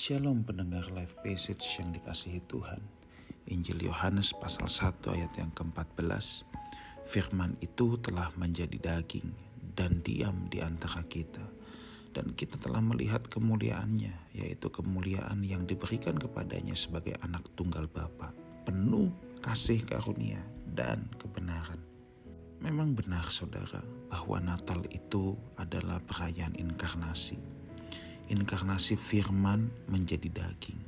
Shalom pendengar live passage yang dikasihi Tuhan. Injil Yohanes pasal 1 ayat yang ke-14. Firman itu telah menjadi daging dan diam di antara kita. Dan kita telah melihat kemuliaannya, yaitu kemuliaan yang diberikan kepadanya sebagai anak tunggal Bapa, penuh kasih karunia dan kebenaran. Memang benar saudara bahwa Natal itu adalah perayaan inkarnasi inkarnasi firman menjadi daging.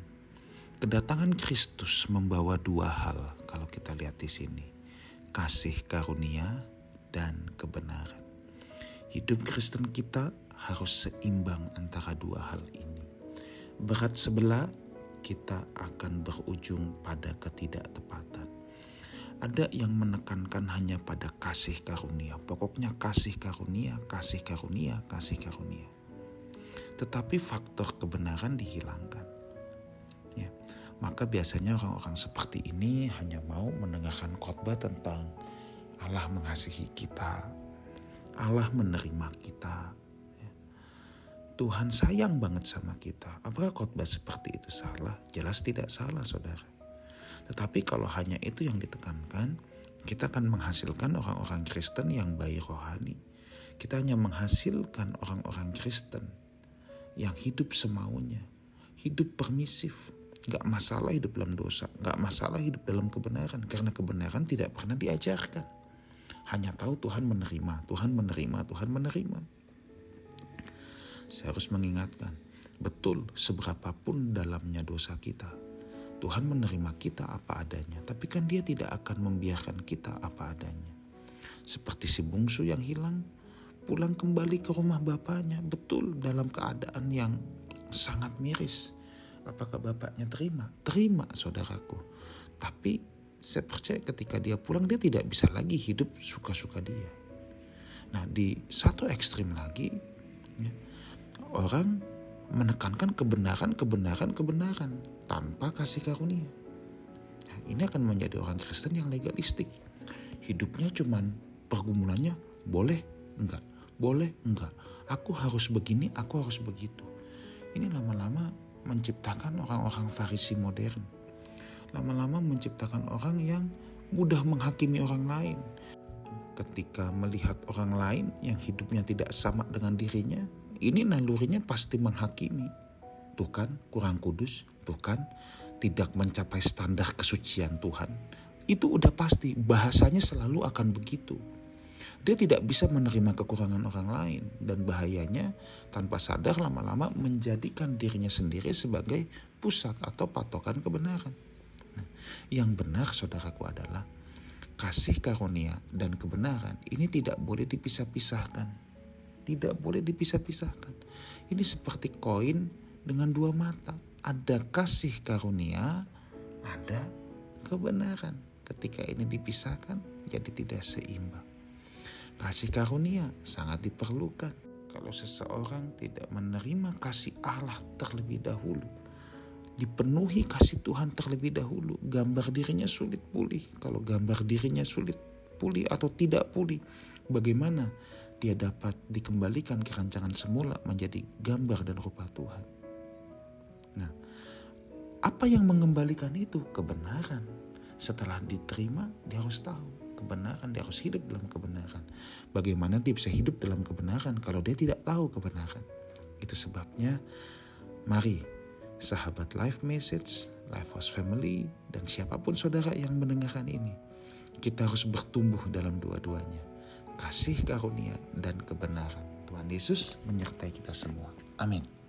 Kedatangan Kristus membawa dua hal kalau kita lihat di sini. Kasih karunia dan kebenaran. Hidup Kristen kita harus seimbang antara dua hal ini. Berat sebelah kita akan berujung pada ketidaktepatan. Ada yang menekankan hanya pada kasih karunia. Pokoknya kasih karunia, kasih karunia, kasih karunia tetapi faktor kebenaran dihilangkan. Ya, maka biasanya orang-orang seperti ini hanya mau mendengarkan khotbah tentang Allah mengasihi kita, Allah menerima kita, ya. Tuhan sayang banget sama kita. Apakah khotbah seperti itu salah? Jelas tidak salah, saudara. Tetapi kalau hanya itu yang ditekankan, kita akan menghasilkan orang-orang Kristen yang baik rohani. Kita hanya menghasilkan orang-orang Kristen yang hidup semaunya, hidup permisif, gak masalah hidup dalam dosa, gak masalah hidup dalam kebenaran, karena kebenaran tidak pernah diajarkan. Hanya tahu Tuhan menerima, Tuhan menerima, Tuhan menerima. Saya harus mengingatkan, betul seberapapun dalamnya dosa kita, Tuhan menerima kita apa adanya, tapi kan dia tidak akan membiarkan kita apa adanya. Seperti si bungsu yang hilang, pulang kembali ke rumah bapaknya betul dalam keadaan yang sangat miris. Apakah bapaknya terima? Terima saudaraku. Tapi saya percaya ketika dia pulang dia tidak bisa lagi hidup suka-suka dia. Nah di satu ekstrim lagi ya, orang menekankan kebenaran, kebenaran, kebenaran tanpa kasih karunia. Nah, ini akan menjadi orang Kristen yang legalistik. Hidupnya cuman pergumulannya boleh enggak boleh? Enggak. Aku harus begini, aku harus begitu. Ini lama-lama menciptakan orang-orang Farisi modern. Lama-lama menciptakan orang yang mudah menghakimi orang lain. Ketika melihat orang lain yang hidupnya tidak sama dengan dirinya, ini nalurinya pasti menghakimi. Tuh kan kurang kudus, tuh kan tidak mencapai standar kesucian Tuhan. Itu udah pasti, bahasanya selalu akan begitu. Dia tidak bisa menerima kekurangan orang lain dan bahayanya tanpa sadar lama-lama menjadikan dirinya sendiri sebagai pusat atau patokan kebenaran. Nah, yang benar saudaraku adalah kasih karunia dan kebenaran ini tidak boleh dipisah-pisahkan. Tidak boleh dipisah-pisahkan. Ini seperti koin dengan dua mata. Ada kasih karunia, ada kebenaran. Ketika ini dipisahkan, jadi tidak seimbang. Kasih karunia sangat diperlukan kalau seseorang tidak menerima kasih Allah terlebih dahulu. Dipenuhi kasih Tuhan terlebih dahulu, gambar dirinya sulit pulih. Kalau gambar dirinya sulit pulih atau tidak pulih, bagaimana dia dapat dikembalikan ke rancangan semula menjadi gambar dan rupa Tuhan. Nah, apa yang mengembalikan itu? Kebenaran. Setelah diterima, dia harus tahu kebenaran, dia harus hidup dalam kebenaran. Bagaimana dia bisa hidup dalam kebenaran kalau dia tidak tahu kebenaran? Itu sebabnya mari sahabat life message, life house family, dan siapa pun saudara yang mendengarkan ini, kita harus bertumbuh dalam dua-duanya. Kasih karunia dan kebenaran. Tuhan Yesus menyertai kita semua. Amin.